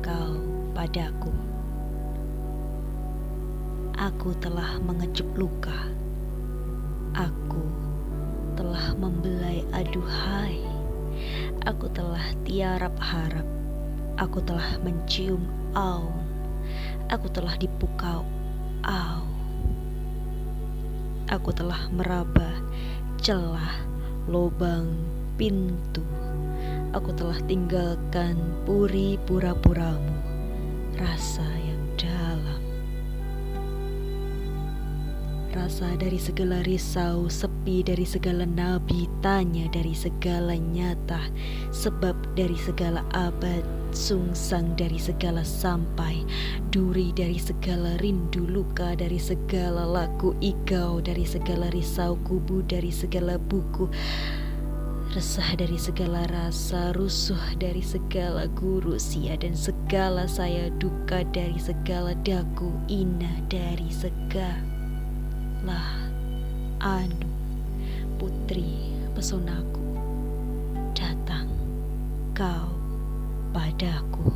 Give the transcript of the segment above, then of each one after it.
kau padaku. Aku telah mengecup luka. Aku telah membelai aduhai. Aku telah tiarap harap. Aku telah mencium au. Aku telah dipukau au. Aku telah meraba celah lubang pintu. Aku telah tinggalkan puri pura-puramu, rasa yang dalam. Rasa dari segala risau, sepi dari segala nabi, tanya dari segala nyata, sebab dari segala abad, sungsang dari segala sampai, duri dari segala rindu, luka dari segala laku, ikau dari segala risau, kubu dari segala buku, Resah dari segala rasa, rusuh dari segala guru sia dan segala saya duka dari segala daku, ina dari segala anu putri pesonaku datang kau padaku.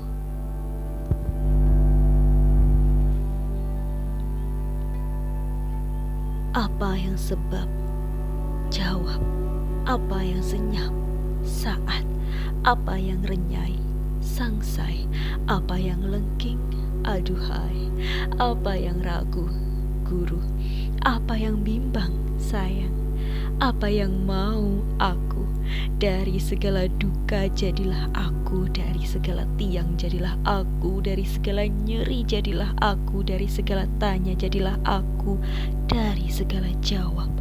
Apa yang sebab? Jawab apa yang senyap saat. Apa yang renyai sangsai. Apa yang lengking aduhai. Apa yang ragu guru. Apa yang bimbang sayang. Apa yang mau aku. Dari segala duka jadilah aku. Dari segala tiang jadilah aku. Dari segala nyeri jadilah aku. Dari segala tanya jadilah aku. Dari segala jawab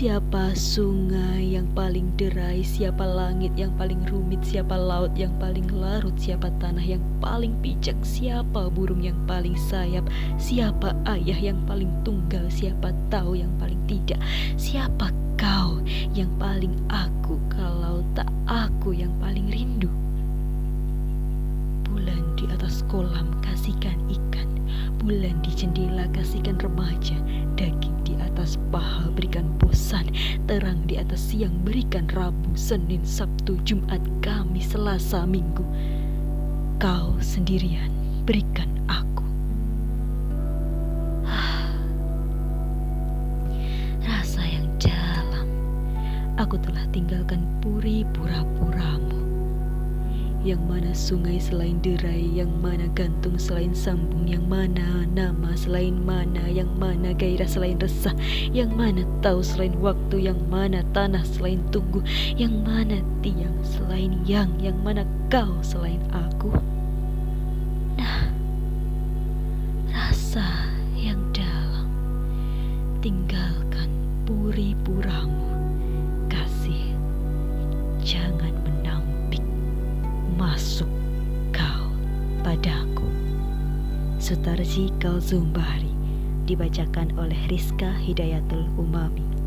Siapa sungai yang paling derai, siapa langit yang paling rumit, siapa laut yang paling larut, siapa tanah yang paling pijak, siapa burung yang paling sayap, siapa ayah yang paling tunggal, siapa tahu yang paling tidak, siapa kau yang paling aku kalau tak aku yang paling rindu. Atas kolam kasihkan ikan, bulan di jendela kasihkan remaja, daging di atas paha berikan bosan. Terang di atas siang berikan Rabu, Senin, Sabtu, Jumat, Kamis, Selasa, Minggu. Kau sendirian berikan aku. Rasa yang dalam. Aku telah tinggalkan puri pura-puramu yang mana sungai selain derai, yang mana gantung selain sambung, yang mana nama selain mana, yang mana gairah selain resah, yang mana tahu selain waktu, yang mana tanah selain tunggu, yang mana tiang selain yang, yang mana kau selain aku. Nah, rasa yang dalam, tinggalkan puri-puramu, Sutarji Kalzumbari dibacakan oleh Rizka Hidayatul Umami.